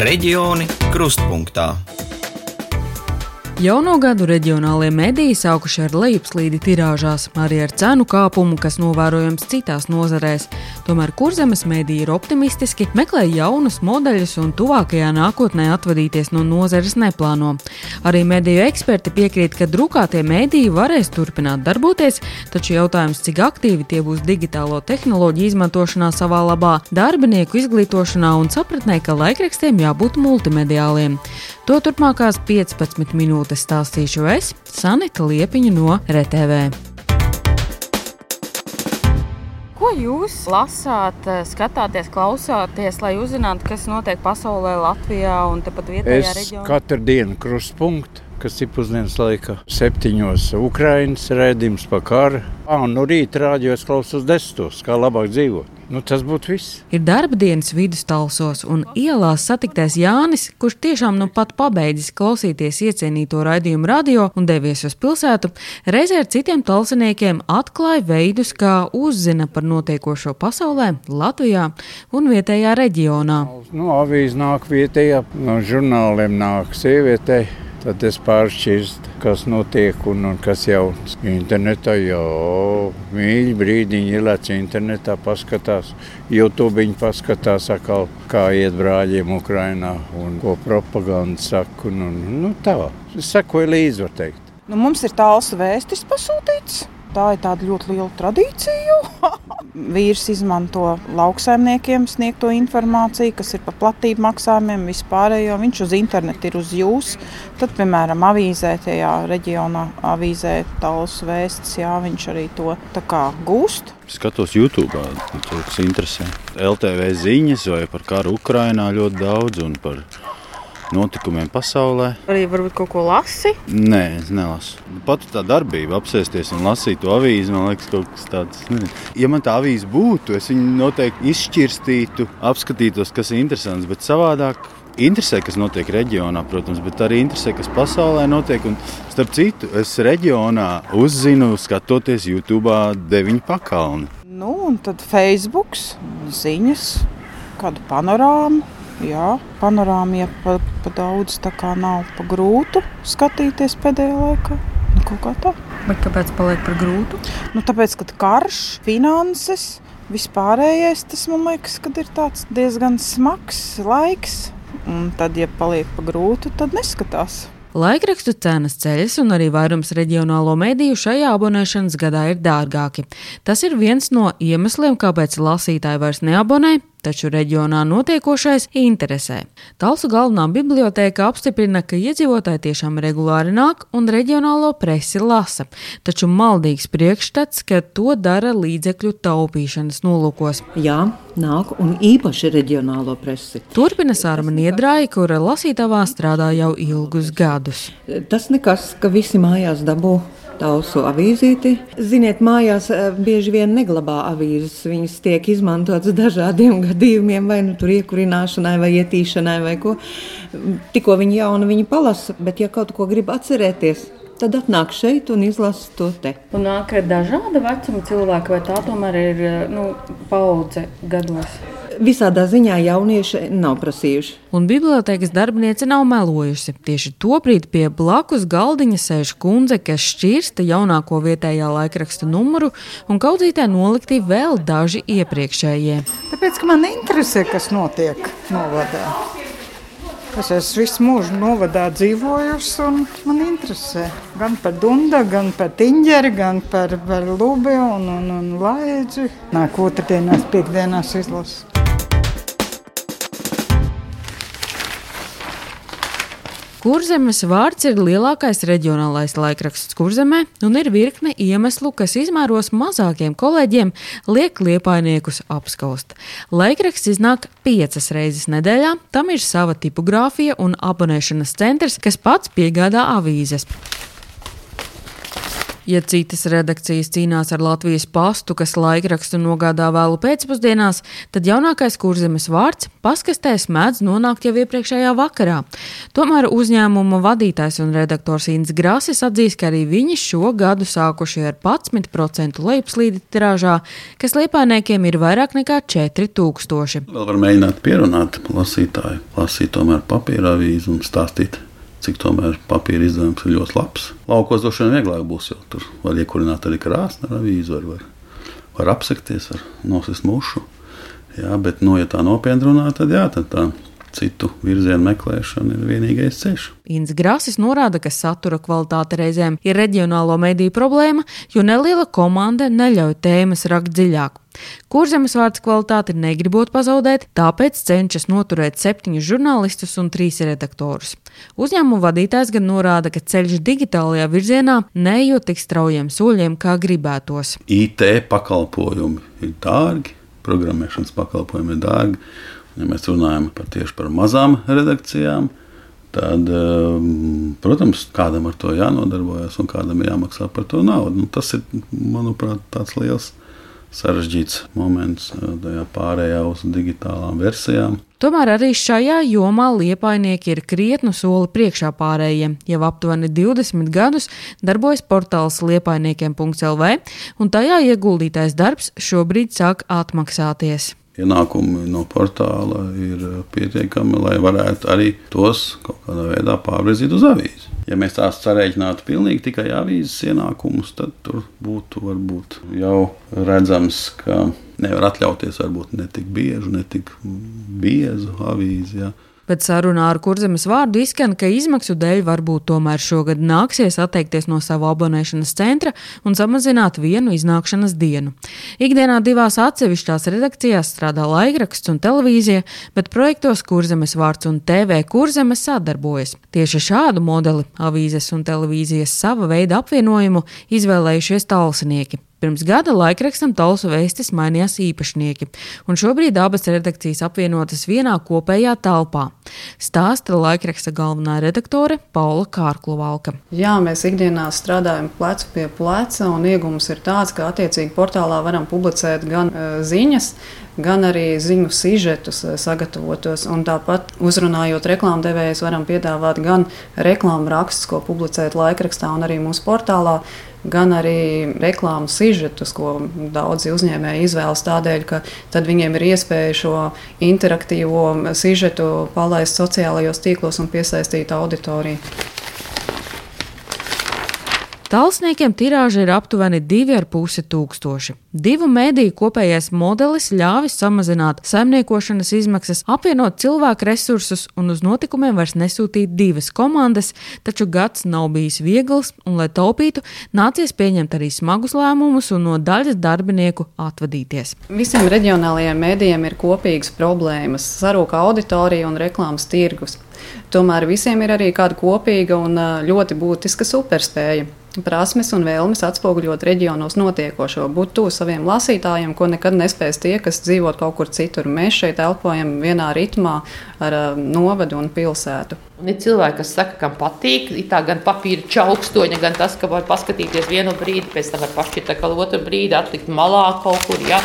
Reģioni krustpunktā. Jauno gadu reģionālajie mediji sākuši ar lejupslīdi tirāžās, arī ar cenu kāpumu, kas novērojams citās nozarēs. Tomēr kurzemes mediji ir optimistiski, meklē jaunus modeļus un tuvākajā nākotnē atvadīties no nozares neplāno. Arī mediju eksperti piekrīt, ka drukātie mediji varēs turpināt darboties, taču jautājums, cik aktīvi tie būs digitālo tehnoloģiju izmantošanā savā labā, darbinieku izglītošanā un sapratnē, ka laikrakstiem jābūt multimediāliem. To turpmākās 15 minūtes stāstīšu es, Sanita Liepiņa no RTV. Ko jūs lasāt, skatāties, klausāties, lai uzzinātu, kas notiek pasaulē, Latvijā un tepat vietējā Es reģionā? katru dienu krustpunktu, kas ir pusdienas laikā, septiņos Ukraiņas redzējums pa karu. Ah, un no rīta rādījos klausos desmitos, kā labāk dzīvot. Nu, tas būtu viss. Ir darba dienas vidustalsos, un ielās satiktais Jānis, kurš tiešām nu pat pabeidzis klausīties iecienīto raidījumu radio un devies uz pilsētu, reizē ar citiem talsiniekiem atklāja veidus, kā uzzina par notiekošo pasaulē, Latvijā un vietējā reģionā. Nu, avīze nāk vietējā, no žurnāliem nāk sievietei. Tad es pāršķirstu, kas notiek un, un kas jau internetā jau mīļi brīdiņi ielēc internetā, paskatās. YouTube paskatās, atkal, kā iet brāļiem Ukrainā un ko propaganda saka. Un, un, nu, tā, es sekoju līdzi, var teikt. Nu, mums ir tāls vēstis pasūtīts. Tā ir tāda ļoti liela tradīcija. Vīrs izmanto lauksaimniekiem sniegto informāciju, kas ir par platību maksājumiem, vispārējo. Viņš uz internetu ir uz jūs. Tad, piemēram, avīzē, tajā reģionā avīzē tālus vēstis, jā, viņš arī to gūst. Skatos YouTube, to, kas interesē. LTV ziņas vai par karu Ukrajinā ļoti daudz un par notikumiem pasaulē. Arī varbūt kaut ko lasi. Nē, es nelasu. Pat tā darbība, apsēsties un lasīt to avīzi, man liekas, kaut kas tāds. Nezinu. Ja man tā avīze būtu, es viņu noteikti izšķirstītu, apskatītos, kas ir interesants, bet savādāk. Interesē, kas notiek reģionā, protams, bet arī interesē, kas pasaulē notiek. Un, starp citu, es reģionā uzzinu, skatoties YouTube, deviņu pakalni. Nu, un tad Facebook, ziņas, kādu panorāmu. Jā, panorāma ja pa, pa daudz tā kā nav pa grūtu skatīties pēdējā laikā. Nu, kaut kā tā. Bet kāpēc paliek par grūtu? Nu, tāpēc, ka karš, finanses, vispārējais, tas man liekas, ka ir tāds diezgan smags laiks. Un tad, ja paliek pa grūtu, tad neskatās. Laikrakstu cenas ceļas, un arī vairums reģionālo mediju šajā abonēšanas gadā ir dārgāki. Tas ir viens no iemesliem, kāpēc lasītāji vairs neabonē, taču reģionā notiekošais interesē. Talsu galvenā bibliotēka apstiprina, ka iedzīvotāji tiešām regulāri nāk un reģionālo presi lasa, taču maldīgs priekšstats, ka to dara līdzekļu taupīšanas nolūkos. Jā, nāk un īpaši reģionālo presi. Turpina Sārma Niedrāja, kura lasītavā strādā jau ilgus gadus. Tas nekas, ka visi mājās dabū tausu avīzīti. Ziniet, mājās eh, bieži vien neglabā avīzes. Viņas tiek izmantotas dažādiem gadījumiem, vai nu tur iekurināšanai, vai ietīšanai, vai ko. Tikko viņi jauna, viņi palasa, bet ja kaut ko grib atcerēties, tad atnāk šeit un izlasa to te. Un nāk dažāda vecuma cilvēki, vai tā tomēr ir nu, paudze gados. Visādā ziņā jaunieši nav prasījuši. Un bibliotekas darbiniece nav melojusi. Tieši tobrīd pie blakus galdiņa sēž kundze, kas šķirsta jaunāko vietējā laikraksta numuru, un kaudzītē nolikti vēl daži iepriekšējie. Tāpēc, ka man interesē, kas notiek novadā. Es esmu visu mūžu novadā dzīvojusi, un man interesē gan par Dundu, gan par Tiņģeri, gan par, par Lubi un, un, un Laidzi. Nāk otrdienās, piekdienās izlasu. Kurzemes vārds ir lielākais reģionālais laikraksts Kurzemē, un ir virkne iemeslu, kas izmēros mazākiem kolēģiem liek liepainiekus apskaust. Laikraksts iznāk piecas reizes nedēļā, tam ir sava tipogrāfija un abonēšanas centrs, kas pats piegādā avīzes. Ja citas redakcijas cīnās ar Latvijas pastu, kas laikrakstu nogādā vēlu pēcpusdienās, tad jaunākais kurzemes vārds paskastēs mēdz nonākt jau iepriekšējā vakarā. Tomēr uzņēmuma vadītājs un redaktors Inns Grasis atzīst, ka arī viņi šo gadu sākuši ar 11% lejupslīdi tirāžā, kas liepainiekiem ir vairāk nekā 4000. Vēl var mēģināt pierunāt lasītāju, lasīt tomēr papīra avīzi un stāstīt cik tomēr papīra izdevums ir ļoti labs. Laukos droši vien vieglāk būs, jo tur var iekurināt arī krāsni ar avīzi, var, var, var apsekties, var nosist mušu. Jā, bet, nu, ja tā nopietni runā, tad jā, tad tā citu virzienu meklēšana ir vienīgais ceļš. Inns Grāsis norāda, ka satura kvalitāte reizēm ir reģionālo mediju problēma, jo neliela komanda neļauj tēmas rakt dziļāk. Kurzemes vārds kvalitāti negribot pazaudēt, tāpēc cenšas noturēt septiņus žurnālistus un trīs redaktorus. Uzņēmuma vadītājs gan norāda, ka ceļš digitālajā virzienā neejot tik straujiem soļiem, kā gribētos. IT pakalpojumi ir dārgi, programmēšanas pakalpojumi ir dārgi. Ja mēs runājam par tieši par mazām redakcijām, tad, um, protams, kādam ar to jānodarbojas un kādam jāmaksā par to naudu. Nu, tas ir, manuprāt, tāds liels sarežģīts moments uh, tajā pārējā uz digitālām versijām. Tomēr arī šajā jomā liepainieki ir krietnu soli priekšā pārējiem. Jau aptuveni 20 gadus darbojas portāls liepainiekiem.lv, un tajā ieguldītais darbs šobrīd sāk atmaksāties ienākumi no portāla ir pietiekami, lai varētu arī tos kaut kādā veidā pārvirzīt uz avīzi. Ja mēs tās sarēķinātu pilnīgi tikai avīzes ienākumus, tad tur būtu varbūt jau redzams, ka nevar atļauties varbūt ne tik biežu, ne tik biezu avīzi. Ja bet sarunā ar kurzemes vārdu izskan, ka izmaksu dēļ varbūt tomēr šogad nāksies atteikties no savu abonēšanas centra un samazināt vienu iznākšanas dienu. Ikdienā divās atsevišķās redakcijās strādā laikraksts un televīzija, bet projektos kurzemes vārds un TV kurzeme sadarbojas. Tieši šādu modeli avīzes un televīzijas sava veida apvienojumu izvēlējušies talsinieki. Pirms gada laikrakstam Talsu vēstis mainījās īpašnieki, un šobrīd abas redakcijas apvienotas vienā kopējā telpā. Stāsta laikraksta galvenā redaktore Paula Kārkluvalka. Jā, mēs ikdienā strādājam plecu pie pleca, un iegums ir tāds, ka attiecīgi portālā varam publicēt gan uh, ziņas, gan arī ziņu sižetus e, sagatavotos. Un tāpat uzrunājot reklāmdevējus, varam piedāvāt gan reklāmu rakstus, ko publicēt laikrakstā un arī mūsu portālā gan arī reklāmas sižetus, ko daudzi uzņēmēji izvēlas tādēļ, ka tad viņiem ir iespēja šo interaktīvo sižetu palaist sociālajos tīklos un piesaistīt auditoriju. Talsniekiem tirāža ir aptuveni 2,5 tūkstoši. Divu mēdīju kopējais modelis ļāvis samazināt saimniekošanas izmaksas, apvienot cilvēku resursus un uz notikumiem vairs nesūtīt divas komandas, taču gads nav bijis viegls, un, lai taupītu, nācies pieņemt arī smagus lēmumus un no daļas darbinieku atvadīties. Visiem reģionālajiem mēdījiem ir kopīgas problēmas - sarūka auditorija un reklāmas tirgus. Tomēr visiem ir arī kāda kopīga un ļoti būtiska superspēja prasmes un vēlmes atspoguļot reģionos notiekošo, būt tuvu saviem lasītājiem, ko nekad nespēs tie, kas dzīvo kaut kur citur. Mēs šeit elpojam vienā ritmā ar uh, novadu un pilsētu. Un ir cilvēki, kas saka, kam patīk, tā gan papīra čaukstoņa, gan tas, ka var paskatīties vienu brīdi, pēc tam var pašķirt atkal otru brīdi, atlikt malā kaut kur, ja,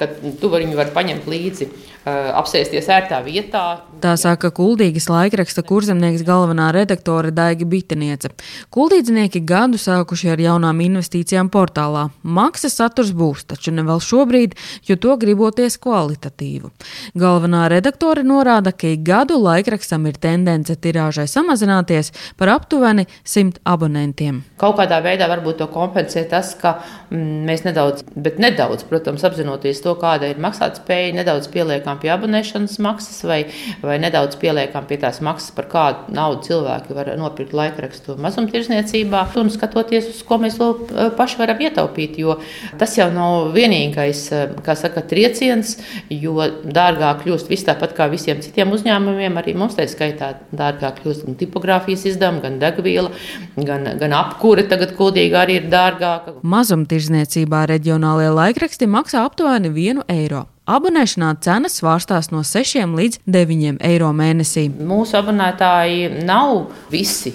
kad tu viņu var paņemt līdzi apsēsties ērtā vietā. Tā saka Kuldīgas laikraksta kurzemnieks galvenā redaktore Daiga Biteniece. Kuldīdznieki gadu sākuši ar jaunām investīcijām portālā. Maksas saturs būs, taču ne vēl šobrīd, jo to griboties kvalitatīvu. Galvenā redaktore norāda, ka ik gadu laikrakstam ir tendence tirāžai samazināties par aptuveni 100 abonentiem. Kaut kādā veidā varbūt to kompensē tas, ka mm, mēs nedaudz, bet nedaudz, protams, apzinoties to, kāda ir maksātspēja, nedaudz pieliekam pieliekam pie abonēšanas maksas, vai, vai nedaudz pieliekam pie tās maksas, par kādu naudu cilvēki var nopirkt laikrakstu mazumtirdzniecībā, un skatoties, uz ko mēs eh, paši varam ietaupīt. Jo tas jau nav vienīgais, eh, kā saka, trieciens, jo dārgāk kļūst viss tāpat kā visiem citiem uzņēmumiem, arī mums tā skaitā dārgāk kļūst gan tipogrāfijas izdevumi, gan degviela, gan, gan apkūre tagad kuldīgi arī ir dārgāka. Mazumtirdzniecībā reģionālajie laikraksti maksā aptuveni 1 eiro. Abonēšanā cenas svārstās no 6 līdz 9 eiro mēnesī. Mūsu abonētāji nav visi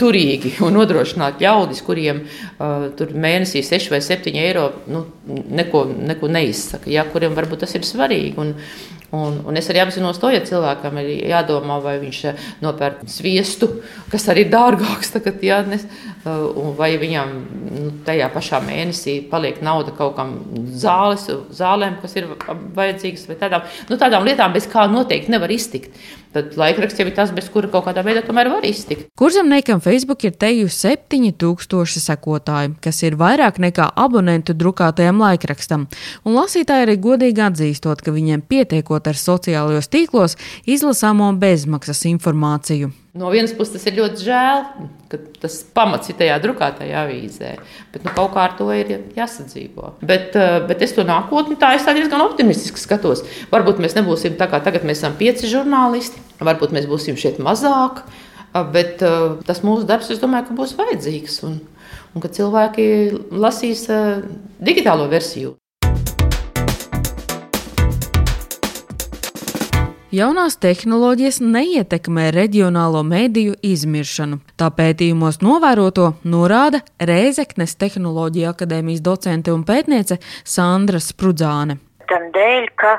turīgi un nodrošināti ļaudis, kuriem uh, mēnesī 6 vai 7 eiro nu, neko, neko neizsaka, ja, kuriem varbūt tas ir svarīgi. Un, Un, un es arī apzinos to, ja cilvēkam ir jādomā, vai viņš nopērk sviestu, kas arī ir dārgāks, tagad, jā, nes, vai viņam nu, tajā pašā mēnesī paliek nauda kaut kam zāles, zālēm, kas ir vajadzīgas, vai tādām, nu, tādām lietām, bez kā noteikti nevar iztikt. Tad laikraksts jau ir tas, bez kura kaut kādā veidā tomēr var iztikt. Kurzemniekam Facebook ir teju 7000 sekotāji, kas ir vairāk nekā abonentu drukātajam laikrakstam, un lasītāji arī godīgi atzīstot, ka viņiem pietiekot ar sociālajos tīklos izlasāmo bezmaksas informāciju. No vienas puses tas ir ļoti žēl, ka tas pamats ir tajā drukātajā avīzē, bet nu, kaut kā ar to ir jāsadzīvo. Bet, eh, bet es to nākotnē tā es diezgan optimistiski skatos. Varbūt mēs nebūsim tā kā tagad mēs esam pieci žurnālisti, varbūt mēs būsim šeit mazāk, eh, bet eh, tas mūsu darbs, es domāju, ka būs vajadzīgs un, un ka cilvēki lasīs digitālo versiju. Jaunās tehnoloģijas neietekmē reģionālo mediju izmiršanu. Tā pētījumos novēroto norāda Rēzeknes Tehnoloģija akadēmijas docente un pētniece Sandra Sprudzāne. Tam dēļ, ka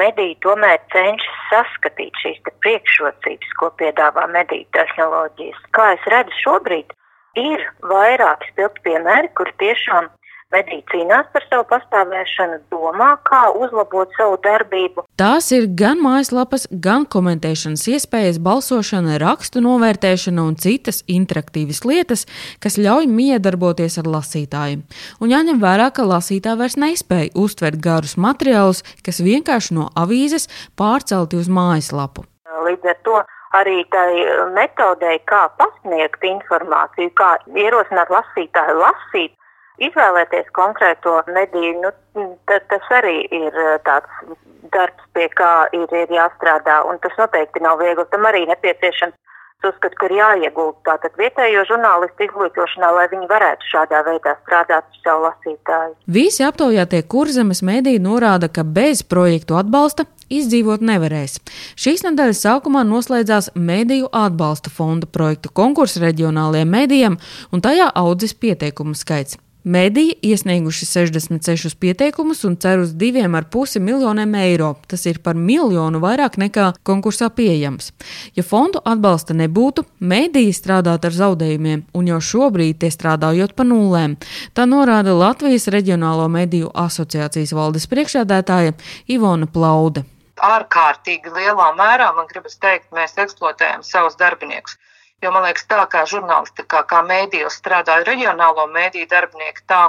mediji tomēr cenšas saskatīt šīs priekšrocības, ko piedāvā mediju tehnoloģijas. Kā es redzu šobrīd, ir vairāki spilgti piemēri, kur tiešām mediji cīnās par savu pastāvēšanu, domā, kā uzlabot savu darbību. Tās ir gan mājaslapas, gan komentēšanas iespējas, balsošana, rakstu novērtēšana un citas interaktīvas lietas, kas ļauj miedarboties ar lasītājiem. Un jāņem vērā, ka lasītāji vairs nespēja uztvert garus materiālus, kas vienkārši no avīzes pārcelti uz mājaslapu. Līdz ar to arī tai metodei, kā pasniegt informāciju, kā ierosināt lasītāju lasīt, izvēlēties konkrēto mediju, nu, tas arī ir eh, tāds darbs, pie kā ir, ir jāstrādā, un tas noteikti nav viegli. Tam arī nepieciešams uzskatu, ka ir jāiegūt tātad vietējo žurnālistu izglītošanā, lai viņi varētu šādā veidā strādāt ar savu lasītāju. Visi aptaujātie kurzemes mēdī norāda, ka bez projektu atbalsta izdzīvot nevarēs. Šīs nedēļas sākumā noslēdzās Mēdīju atbalsta fonda projektu konkurss reģionālajiem mēdījiem, un tajā audzis pieteikumu skaits. Mediji iesnieguši 66 pieteikumus un cer uz 2,5 miljoniem eiro. Tas ir par miljonu vairāk nekā konkursā pieejams. Ja fondu atbalsta nebūtu, mediji strādātu ar zaudējumiem, un jau šobrīd tie strādājot pa nulēm. Tā norāda Latvijas Reģionālo mediju asociācijas valdes priekšādētāja Ivona Plaude. Ārkārtīgi lielā mērā, man gribas teikt, mēs eksploatējam savus darbiniekus. Jo man liekas, tā kā žurnālistikā, kā mēdījos strādāja reģionālo mēdīju darbinieki, tā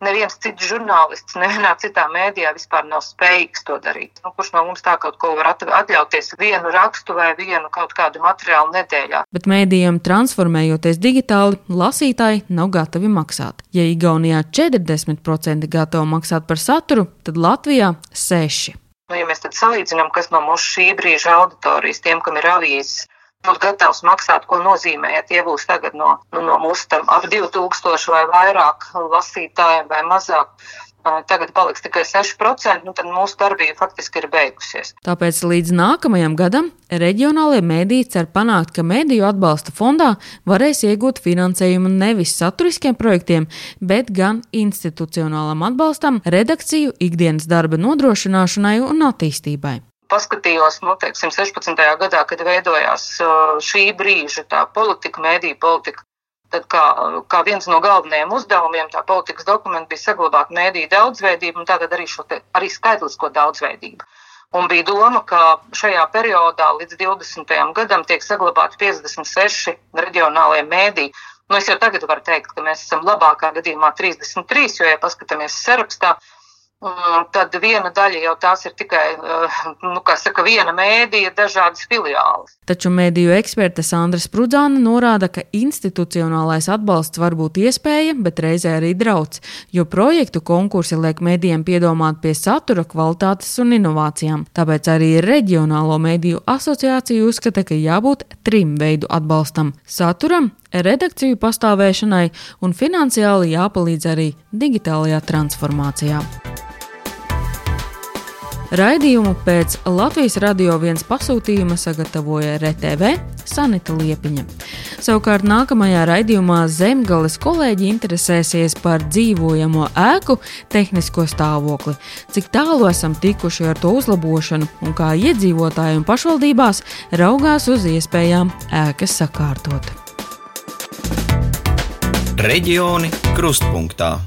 neviens cits žurnālists, nevienā citā mēdījā vispār nav spējīgs to darīt. Nu, kurš no mums tā kaut ko var atļauties vienu rakstu vai vienu kaut kādu materiālu nedēļā? Bet mēdījiem transformējoties digitāli, lasītāji nav gatavi maksāt. Ja Igaunijā 40% gatavo maksāt par saturu, tad Latvijā 6%. Nu, ja mēs tad salīdzinām, kas no mūsu šī brīža auditorijas, tiem, kam ir avīzes, būs gatavs maksāt, ko nozīmē, ja tie būs tagad no, nu, no mūsu tam ap 2000 vai vairāk lasītājiem vai mazāk. Tagad paliks tikai 6%, nu tad mūsu darbība faktiski ir beigusies. Tāpēc līdz nākamajam gadam reģionālajie mēdīji cer panākt, ka mediju atbalsta fondā varēs iegūt finansējumu nevis saturiskiem projektiem, bet gan institucionālam atbalstam, redakciju, ikdienas darba nodrošināšanai un attīstībai paskatījos, nu, teiksim, 16. gadā, kad veidojās uh, šī brīža tā politika, mēdīja politika, tad kā, kā viens no galvenajiem uzdevumiem tā politikas dokumenta bija saglabāt mēdīju daudzveidību un tātad arī šo te, arī skaitlisko daudzveidību. Un bija doma, ka šajā periodā līdz 20. gadam tiek saglabāti 56 reģionālie mēdīji. Nu, es jau tagad varu teikt, ka mēs esam labākā gadījumā 33, jo, ja paskatāmies sarakstā, tad viena daļa jau tās ir tikai, nu, kā saka, viena mēdīja, dažādas filiāles. Taču mēdīju eksperte Sandra Sprudzāna norāda, ka institucionālais atbalsts var būt iespēja, bet reizē arī drauds, jo projektu konkursi liek mēdījiem piedomāt pie satura, kvalitātes un inovācijām. Tāpēc arī Reģionālo mēdīju asociācija uzskata, ka jābūt trim veidu atbalstam - saturam, redakciju pastāvēšanai un finansiāli jāpalīdz arī digitālajā transformācijā. Raidījumu pēc Latvijas radio viens pasūtījuma sagatavoja RTV Sanita Liepiņa. Savukārt nākamajā raidījumā Zemgales kolēģi interesēsies par dzīvojamo ēku tehnisko stāvokli, cik tālu esam tikuši ar to uzlabošanu un kā iedzīvotāji un pašvaldībās raugās uz iespējām ēkas sakārtot. Reģioni krustpunktā.